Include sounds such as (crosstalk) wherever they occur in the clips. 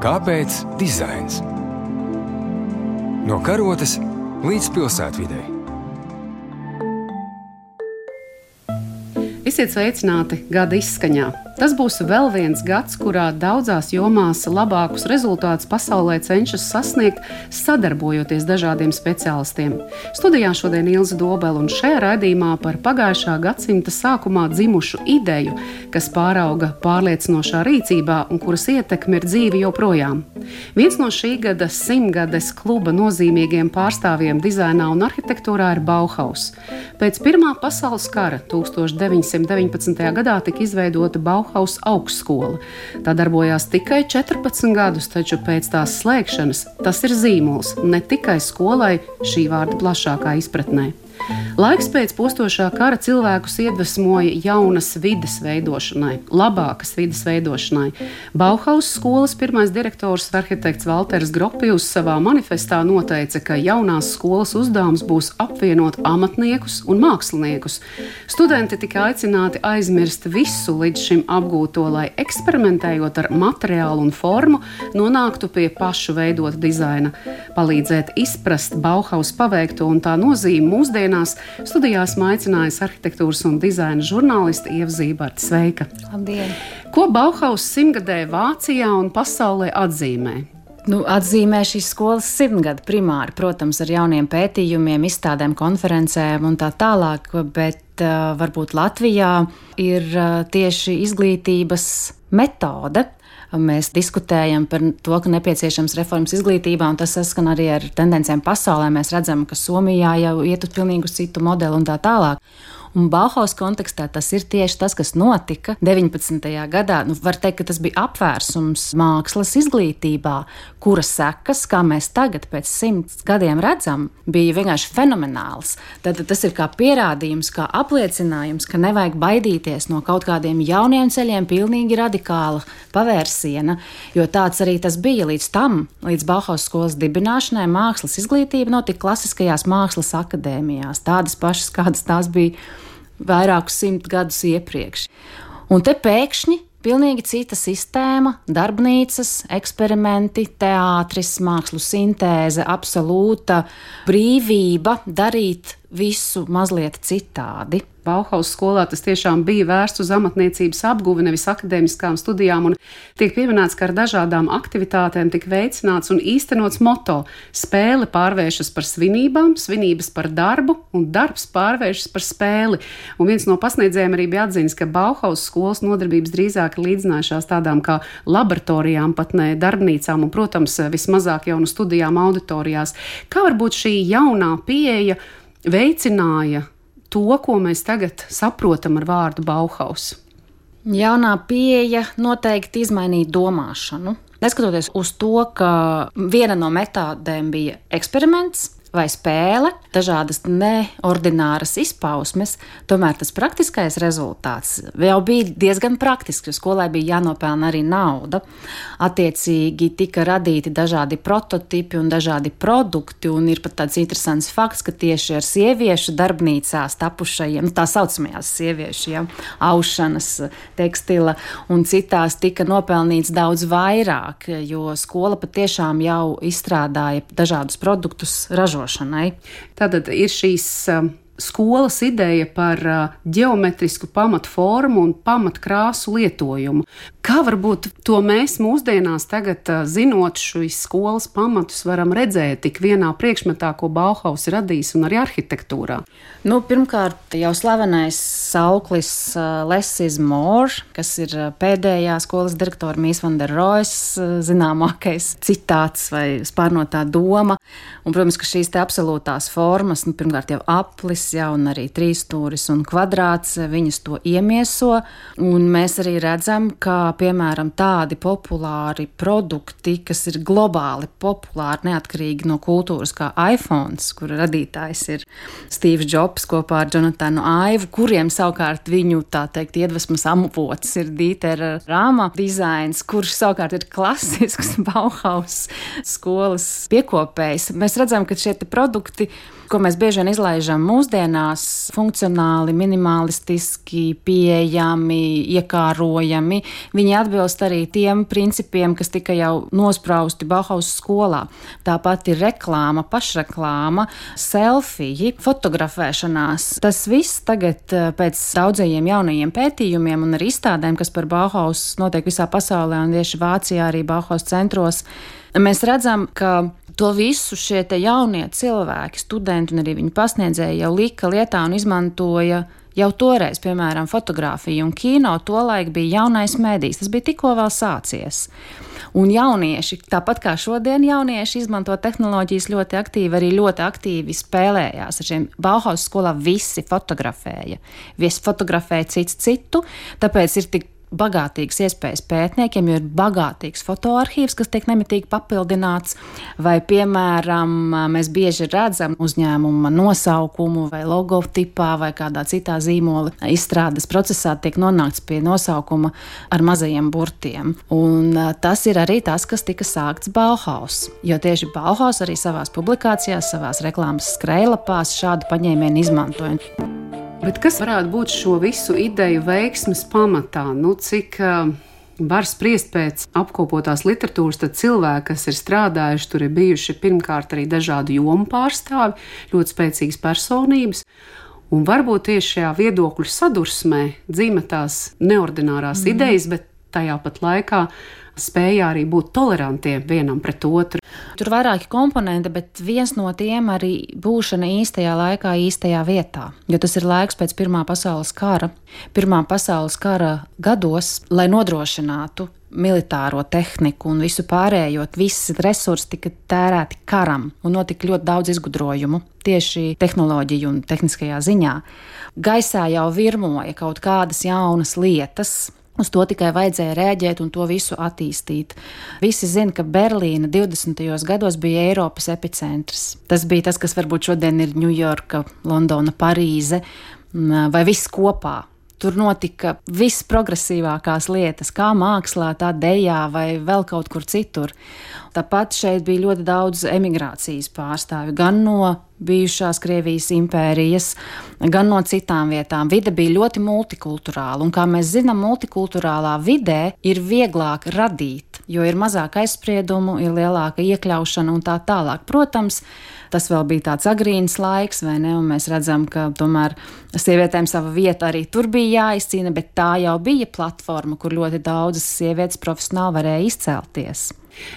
Kāpēc dizains? No karotes līdz pilsētvidai. Esiet sveicināti gada izskaņā! Tas būs vēl viens gads, kurā daudzās jomās labākus rezultātus pasaulē cenšas sasniegt, sadarbojoties dažādiem speciālistiem. Studijā šodien Ilza Dobela un šajā raidījumā par pagājušā gadsimta sākumā dzimušu ideju, kas pārauga pārliecinošā rīcībā un kuras ietekme ir dzīve joprojām. Viens no šī gada simtgades kluba nozīmīgiem pārstāvjiem dizainā un arhitektūrā ir Bauhaus. Pēc Pirmā pasaules kara 1919. gadā tika izveidota Bauhaus Bauhaus augstskola. Tā darbojās tikai 14 gadus, taču pēc tās slēgšanas tas ir zīmols ne tikai skolai šī vārda plašākā izpratnē. Laiks pēc postošā kara cilvēkus iedvesmoja jaunas vidas veidošanai, labākas vidas veidošanai. Bauhaus skolas pirmais direktors arhitekts Walters Gropijus savā manifestā noteica, ka jaunās skolas uzdevums būs apvienot amatniekus un māksliniekus. Studenti tika aicināti aizmirst visu līdz šim apgūto, lai eksperimentējot ar materiālu un formu, nonāktu pie pašu veidota dizaina, palīdzēt izprast Bauhaus paveikto un tā nozīmi mūsdienās mūsdienās studijās aicinājis arhitektūras un dizaina žurnālisti Ieva Zīberta. Sveika! Labdien! Ko Bauhaus simtgadē Vācijā un pasaulē atzīmē? Nu, atzīmē šīs skolas simtgadu primāri, protams, ar jauniem pētījumiem, izstādēm, konferencēm un tā tālāk, bet uh, varbūt Latvijā ir uh, tieši izglītības metode, Mēs diskutējam par to, ka nepieciešams reformas izglītībā, un tas saskan arī ar tendencēm pasaulē. Mēs redzam, ka Somijā jau iet uz pilnīgi citu modeli un tā tālāk. Un Bauhaus kontekstā tas ir tieši tas, kas notika 19. gadā. Nu, var teikt, ka tas bija apvērsums mākslas izglītībā, kuras sekas, kā mēs tagad pēc simts gadiem redzam, bija vienkārši fenomenāls. Tad tas ir kā pierādījums, kā apliecinājums, ka nevajag baidīties no kaut kādiem jauniem ceļiem, pilnīgi radikāla pavērsiena, jo tāds arī tas bija līdz tam, līdz Bauhaus skolas dibināšanai. Mākslas izglītība notika klasiskajās mākslas akadēmijās, tādas pašas, kādas tās bija vairākus simt gadus iepriekš. Un te pēkšņi Pilnīgi cita sistēma, darbnīcas, eksperimenti, teātris, mākslu sintēze, absolūta brīvība darīt visu mazliet citādi. Bauhaus skolā tas tiešām bija vērsts uz amatniecības apguvi, nevis akadēmiskām studijām, un tiek pieminēts, ka ar dažādām aktivitātēm tika veicināts un īstenots moto - spēle pārvēršas par svinībām, svinības par darbu, un darbs pārvēršas par spēli. Un viens no pasniedzējiem arī bija atzīmis, ka Bauhaus skolas nodarbības drīzāk līdzinājušās tādām kā laboratorijām, pat ne darbnīcām, un, protams, vismazāk jau no studijām auditorijās. Kā varbūt šī jaunā pieeja veicināja to, ko mēs tagad saprotam ar vārdu Bauhaus? Jaunā pieeja noteikti izmainīja domāšanu. Neskatoties uz to, ka viena no metodēm bija eksperiments, vai spēle, dažādas neordināras izpausmes, tomēr tas praktiskais rezultāts jau bija diezgan praktisks, jo skolai bija jānopelna arī nauda. Attiecīgi tika radīti dažādi prototipi un dažādi produkti, un ir pat tāds interesants fakts, ka tieši ar sieviešu darbnīcās tapušajiem, tā saucamajās sieviešu, ja, aušanas, tekstila un citās tika nopelnīts daudz vairāk, jo skola patiešām jau izstrādāja dažādus produktus ražot ražošanai. Tātad ir šīs um, skolas ideja par geometrisku pamatformu un pamatkrāsu lietojumu. Kā varbūt to mēs mūsdienās, tagad, zinot šīs skolas pamatus, varam redzēt tik vienā priekšmetā, ko Bauhaus ir radījis un arī arhitektūrā? Nu, pirmkārt, jau slavenais sauklis Less is More, kas ir pēdējā skolas direktora Mīs Vanderrojas zināmākais citāts vai spārnotā doma. Un, protams, ka šīs absolūtās formas, nu, pirmkārt jau aplis, jā, un arī trīsstūris un kvadrāts, viņas to iemieso. Un mēs arī redzam, ka, piemēram, tādi populāri produkti, kas ir globāli populāri, neatkarīgi no kultūras, kā iPhone, kur radītājs ir Steve Jobs kopā ar Jonatanu Aivu, kuriem savukārt viņu, teikt, iedvesmas avots ir Dītera Rāma dizains, kurš savukārt ir klasisks (laughs) Bauhaus skolas piekopējs. Mēs redzam, ka šie produkti ko mēs bieži vien izlaižam mūsdienās, funkcionāli, minimalistiski, pieejami, iekārojami, viņi atbilst arī tiem principiem, kas tika jau nosprausti Bauhaus skolā. Tāpat ir reklāma, pašreklāma, selfiji, fotografēšanās. Tas viss tagad eh, pēc daudzajiem jaunajiem pētījumiem un arī izstādēm, kas par Bauhaus notiek visā pasaulē un tieši Vācijā arī Bauhaus centros, mēs redzam, ka To visu šie jaunie cilvēki, studenti un arī viņu pasniedzēji jau lika lietā un izmantoja jau toreiz, piemēram, fotografiju un kino. Tolaik bija jaunais medijs, tas bija tikko vēl sācies. Un jaunieši, tāpat kā šodien, jaunieši izmanto tehnoloģijas ļoti aktīvi, arī ļoti aktīvi spēlējās ar šiem. Bauhaus skolā visi fotografēja. Visi fotografēja cits citu, tāpēc ir tik bagātīgas iespējas pētniekiem, jo ir bagātīgs fotoarchīvs, kas tiek nemitīgi papildināts, vai, piemēram, mēs bieži redzam uzņēmuma nosaukumu vai logotipā vai kādā citā zīmola izstrādes procesā tiek nonākts pie nosaukuma ar mazajiem burtiem. Un tas ir arī tas, kas tika sākts Bauhaus, jo tieši Bauhaus arī savās publikācijās, savās reklāmas skrejlapās šādu paņēmienu izmantoja. Bet kas varētu būt šo visu ideju veiksmes pamatā? Nu, cik uh, var spriest pēc apkopotās literatūras, tad cilvēki, kas ir strādājuši, tur ir bijuši pirmkārt arī dažādu jomu pārstāvi, ļoti spēcīgas personības. Un varbūt tieši šajā viedokļu sadursmē dzīvo tās neordinārās mm. idejas, bet tajā pat laikā spēja arī būt tolerantiem vienam pret otru. Tur ir vairāki komponenti, bet viens no tiem arī būšana īstajā laikā, īstajā vietā. Jo tas ir laiks pēc Pirmā pasaules kara. Pirmā pasaules kara gados, lai nodrošinātu militāro tehniku un visu pārējo, visi resursi tika tērēti karam, un notika ļoti daudz izgudrojumu tieši tehnoloģiju un tehniskajā ziņā. Gaisā jau virmoja kaut kādas jaunas lietas, Uz to tikai vajadzēja rēģēt un to visu attīstīt. Visi zina, ka Berlīna 20. gados bija Eiropas epicentrs. Tas bija tas, kas varbūt šodien ir Ņujorka, Londona, Parīze vai viss kopā. Tur notika visprogresīvākās lietas, kā mākslā, tā dejā vai vēl kaut kur citur. Tāpat šeit bija ļoti daudz emigrācijas pārstāvju, gan no bijušās Krievijas impērijas, gan no citām vietām. Vide bija ļoti multikulturāla, un kā mēs zinām, multikulturālā vidē ir vieglāk radīt, jo ir mazāk aizspriedumu, ir lielāka iekļaušana un tā tālāk. Protams, Tas vēl bija tāds agrīns laiks, vai ne? Un mēs redzam, ka tomēr sievietēm sava vieta arī tur bija jāizcīna, bet tā jau bija platforma, kur ļoti daudzas sievietes profesionāli varēja izcelties.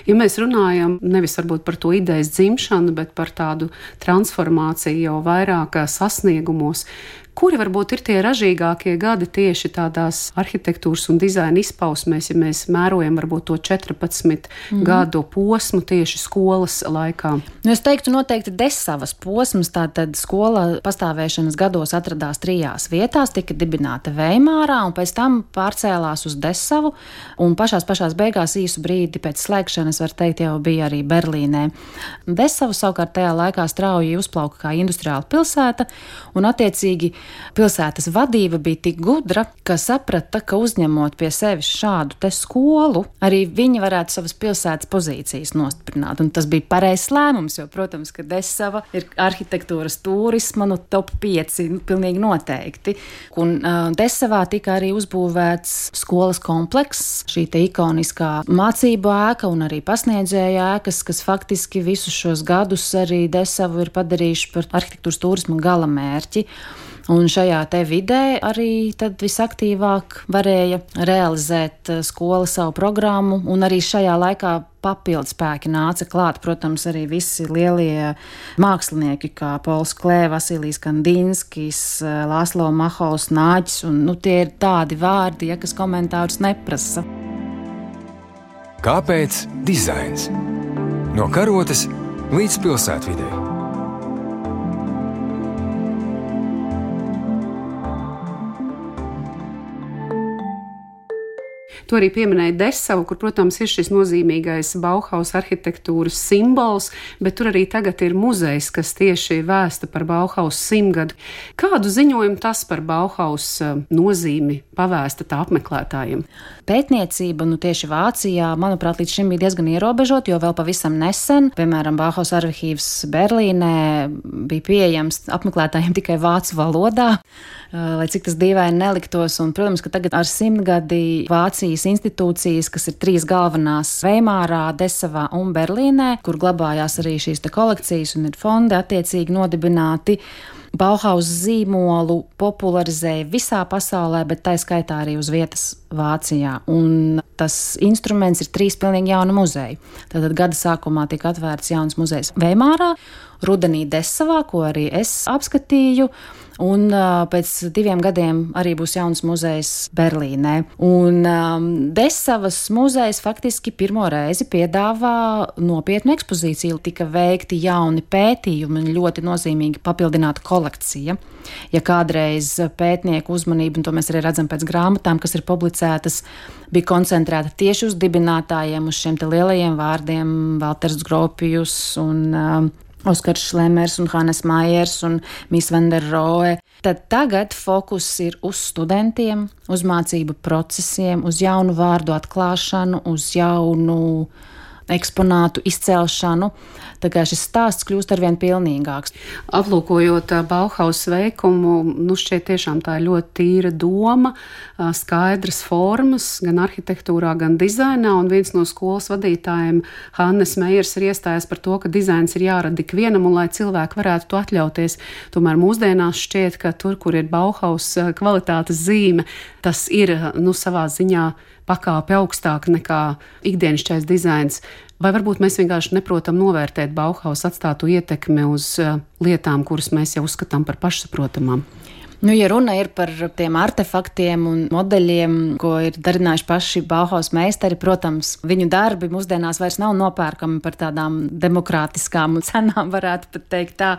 Ja mēs runājam nevis par to idejas dzimšanu, bet par tādu transformāciju jau vairāk sasniegumos, Kuri varbūt ir tie ražīgākie gadi tieši tādās arhitektūras un dizaina izpausmēs, ja mēs mērojam varbūt to 14 mm -hmm. gadu posmu tieši skolas laikā? Nu, es teiktu, noteikti desavas posms. Tātad skola pastāvēšanas gados atradās trijās vietās, tika dibināta Veimārā un pēc tam pārcēlās uz Desavu. Un pašās, pašās beigās īsu brīdi pēc slēgšanas, var teikt, jau bija arī Berlīnē. Desavu savukārt tajā laikā strauji uzplauka kā industriāla pilsēta un attiecīgi Pilsētas vadība bija tik gudra, ka saprata, ka uzņemot pie sevis šādu te skolu, arī viņi varētu savas pilsētas pozīcijas nostiprināt. Un tas bija pareizs lēmums, jo, protams, ka Desava ir arhitektūras turisma nu, top 5, nu, pilnīgi noteikti. Un uh, Desavā tika arī uzbūvēts skolas komplekss, šī ikoniskā mācību ēka un arī pasniedzēja ēkas, kas faktiski visus šos gadus arī Desavu ir padarījuši par arhitektūras turisma galamērķi. Un šajā te vidē arī visaktīvāk varēja realizēt eh, skola savu programmu, un arī šajā laikā papildu spēki nāca klāt. Protams, arī visi lielie mākslinieki, kā Pols Klē, Vasilijs Kandinskis, eh, Lāslo Mahovs, Nāģis, un nu, tie ir tādi vārdi, ja kas komentārus neprasa. Kāpēc dizains? No karotes līdz pilsētvidē. Tu arī pieminēji Desavu, kur, protams, ir šis nozīmīgais Bauhaus arhitektūras simbols, bet tur arī tagad ir muzejs, kas tieši vēsta par Bauhaus simtgadu. Kādu ziņojumu tas par Bauhaus eh, nozīmi pavēsta tā apmeklētājiem? Pētniecība, nu tieši Vācijā, manuprāt, līdz šim bija diezgan ierobežota, jo vēl pavisam nesen, piemēram, Bauhaus arhīvs Berlīnē bija pieejams apmeklētājiem tikai vācu valodā, eh, lai cik tas dīvaini neliktos. Un, protams, ka tagad ar simtgadi Vācijas institūcijas, kas ir trīs galvenās - Veimārā, Desavā un Berlīnē, kur glabājās arī šīs kolekcijas un ir fondi attiecīgi nodibināti. Bauhaus zīmolu popularizēja visā pasaulē, bet tā skaitā arī uz vietas Vācijā. Un tas instruments ir trīs pilnīgi jauni muzeji. Tātad gada sākumā tika atvērts jauns muzejs Veimārā, rudenī Desavā, ko arī es apskatīju. Un uh, pēc diviem gadiem arī būs jauns muzejs Berlīnē. Un um, Desavas muzejs faktiski pirmo reizi piedāvā nopietnu ekspozīciju. Tika veikti jauni pētījumi un ļoti nozīmīgi papildināta kolekcija. Ja kādreiz pētnieku uzmanība, un to mēs arī redzam pēc grāmatām, kas ir publicētas, bija koncentrēta tieši uz dibinātājiem, uz šiem lielajiem vārdiem, Walters Gropijus un um, Oskars Šlemers un Hannes Maiers un Miss Vanderroe. Tad tagad fokus ir uz studentiem, uz mācību procesiem, uz jaunu vārdu atklāšanu, uz jaunu eksponātu izcelšanu. Tā kā šis stāsts kļūst arvien pilnīgāks. Aplūkojot Bauhaus veikumu, nu šķiet tiešām tā ir ļoti tīra doma, skaidras formas gan arhitektūrā, gan dizainā. Un viens no skolas vadītājiem, Hannes Meijers, ir iestājies par to, ka dizains ir jārada ikvienam un lai cilvēki varētu to atļauties. Tomēr mūsdienās šķiet, ka tur, kur ir Bauhaus kvalitātes zīme, tas ir nu, savā ziņā pakāpe augstāk nekā ikdienišķais dizains. Vai varbūt mēs vienkārši neprotam novērtēt Bauhaus atstātu ietekmi uz eh, lietām, kuras mēs jau uzskatām par pašsaprotamām? Nu, ja runa ir par tiem artefaktiem un modeļiem, ko ir darinājuši paši Bauhaus meistari, protams, viņu darbi mūsdienās vairs nav nopērkami par tādām demokrātiskām cenām, varētu pat teikt tā,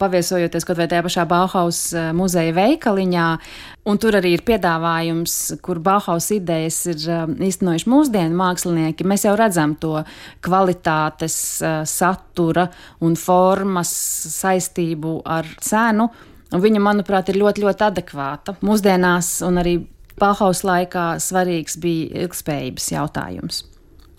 paviesojoties kaut vai tajā pašā Bauhaus eh, muzeja veikaliņā. Un tur arī ir piedāvājums, kur Bauhaus idejas ir eh, īstenojuši mūsdienu mākslinieki. Mēs jau redzam to kvalitātes, eh, satura un formas saistību ar cenu. Un viņa, manuprāt, ir ļoti, ļoti adekvāta. Mūsdienās un arī Bauhaus laikā svarīgs bija ilgspējības jautājums.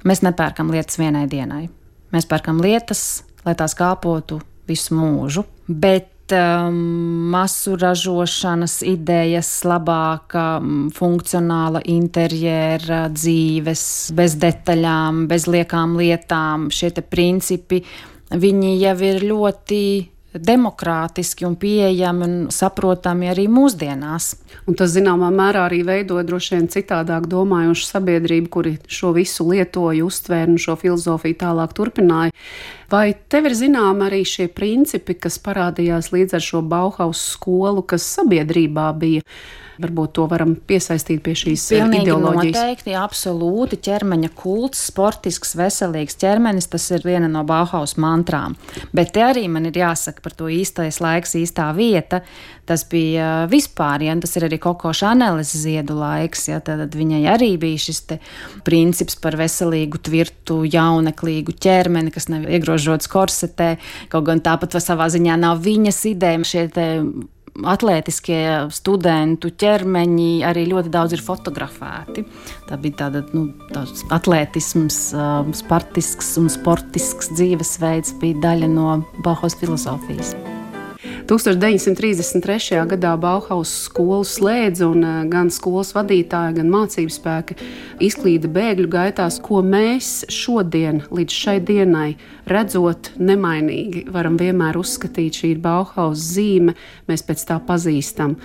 Mēs nepērkam lietas vienai dienai. Mēs pērkam lietas, lai tās kāpotu visu mūžu. Bet um, masu ražošanas idejas, labāka, funkcionāla interjera dzīves, bez detaļām, bez liekām lietām, šie principi, viņi jau ir ļoti demokrātiski un pieejami un saprotami arī mūsdienās. Un tas, zināmā mērā, arī veido droši vien citādāk domājošu sabiedrību, kuri šo visu lietoja, uztvēra un šo filozofiju tālāk turpināja. Vai tev ir zināmi arī šie principi, kas parādījās līdz ar šo Bauhaus skolu, kas sabiedrībā bija? Varbūt to varam piesaistīt pie šīs eh, Pilnīgi ideoloģijas. Noteikti, absolūti. ķermeņa kults, sportisks, veselīgs ķermenis, tas ir viena no Bauhaus mantrām. Bet te arī man ir jāsaka par to īstais laiks, īstā vieta. Tas bija vispār, ja tas ir arī Koko Šaneles ziedu laiks, ja tad viņai arī bija šis princips par veselīgu, tvirtu, jauneklīgu ķermeni, kas nav iegrožots korsetē. Kaut gan tāpat savā ziņā nav viņas ideja. Šie atlētiskie studentu ķermeņi arī ļoti daudz ir fotografēti. Tā bija tāda nu, atlētisms, spartisks un sportisks dzīvesveids, bija daļa no Bauhaus filozofijas. 1933. gadā Bauhaus skolu slēdza, un eh, gan skolas vadītāji, gan mācību spēki izklīda bēgļu gaitās, ko mēs šodien, līdz šai dienai, redzot nemainīgi, varam vienmēr uzskatīt, šī ir Bauhaus zīme, mēs pēc tā pazīstam.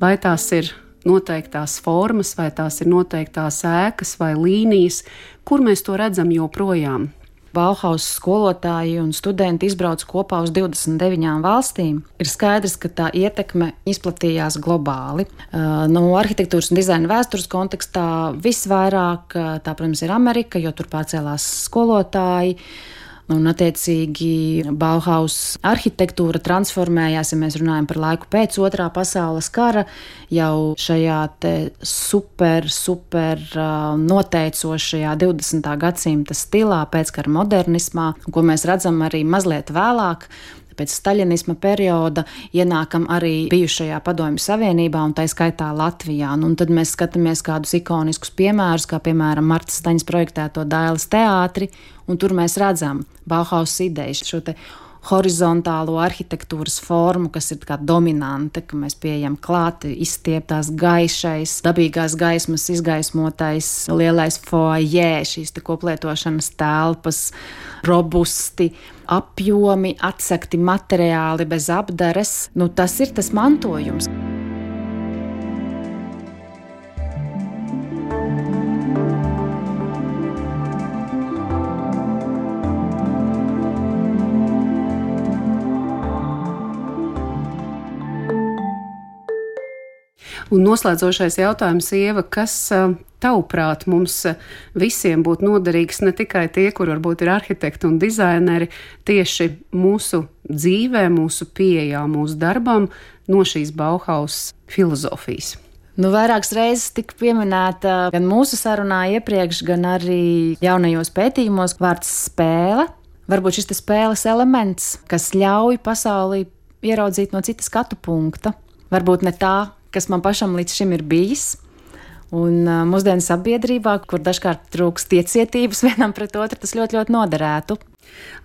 Vai tās ir noteiktās formas, vai tās ir noteiktās ēkas vai līnijas, kur mēs to redzam joprojām. Bauhaus skolotāji un studenti izbrauc kopā uz 29 valstīm, ir skaidrs, ka tā ietekme izplatījās globāli. Uh, no arhitektūras un dizaina vēstures kontekstā visvairāk tā, protams, ir Amerika, jo tur pārcēlās skolotāji. Un, attiecīgi, Bauhaus arhitektūra transformējās, ja mēs runājam par laiku pēc otrā pasaules kara, jau šajā super, super noteicošajā 20. gadsimta stilā, pēckara modernismā, ko mēs redzam arī mazliet vēlāk pēc staļinisma perioda ienākam arī bijušajā Padomju Savienībā un tā skaitā Latvijā. Nu, un tad mēs skatāmies kādus ikoniskus piemērus, kā piemēram Marta Staņas projektēto Dailas teātri, un tur mēs redzam Bauhaus idejas šo te horizontālo arhitektūras formu, kas ir dominanta, ka mēs pieejam klāt, izstieptās gaišais, dabīgās gaismas izgaismotais, lielais foajē, šīs koplietošanas telpas, robusti apjomi, atsekti materiāli bez apdares. Nu, tas ir tas mantojums. Un noslēdzošais jautājums, Ieva, kas tavuprāt mums visiem būtu noderīgs, ne tikai tie, kur varbūt ir arhitekti un dizaineri, tieši mūsu dzīvē, mūsu pieejā, mūsu darbam no šīs Bauhaus filozofijas? Nu, vairākas reizes tika pieminēta gan mūsu sarunā iepriekš, gan arī jaunajos pētījumos vārds spēle. Varbūt šis spēles elements, kas ļauj pasauli ieraudzīt no citas skatu punkta. Varbūt ne tā, kas man pašam līdz šim ir bijis. Un uh, mūsdienu sabiedrībā, kur dažkārt trūkst iecietības (laughs) vienam pret otru, tas ļoti, ļoti noderētu.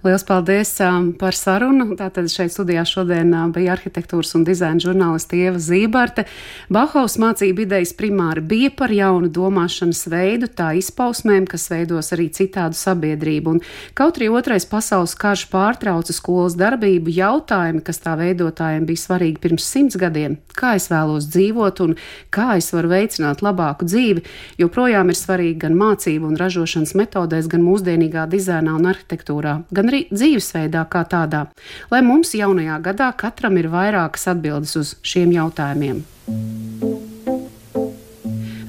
Lielas paldies um, par sarunu. Tātad šeit studijā šodien uh, bija arhitektūras un dizaina žurnāliste Ieva Zībarte. Bahaus mācība idejas primāri bija par jaunu domāšanas veidu, tā izpausmēm, kas veidos arī citādu sabiedrību. Un kaut arī otrais pasaules karš pārtrauca skolas darbību, jautājumi, kas tā veidotājiem bija svarīgi pirms simts gadiem, kā es vēlos dzīvot un kā es varu veicināt labāku dzīvi, joprojām ir svarīgi gan mācību un ražošanas metodēs, gan mūsdienīgā dizainā un arhitektūrā gan arī dzīvesveidā kā tādā, lai mums jaunajā gadā katram ir vairākas atbildes uz šiem jautājumiem.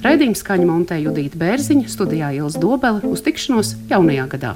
Raidījums skaņa montē Judīta Bērziņa, studijā Ielas Dobele uz tikšanos jaunajā gadā.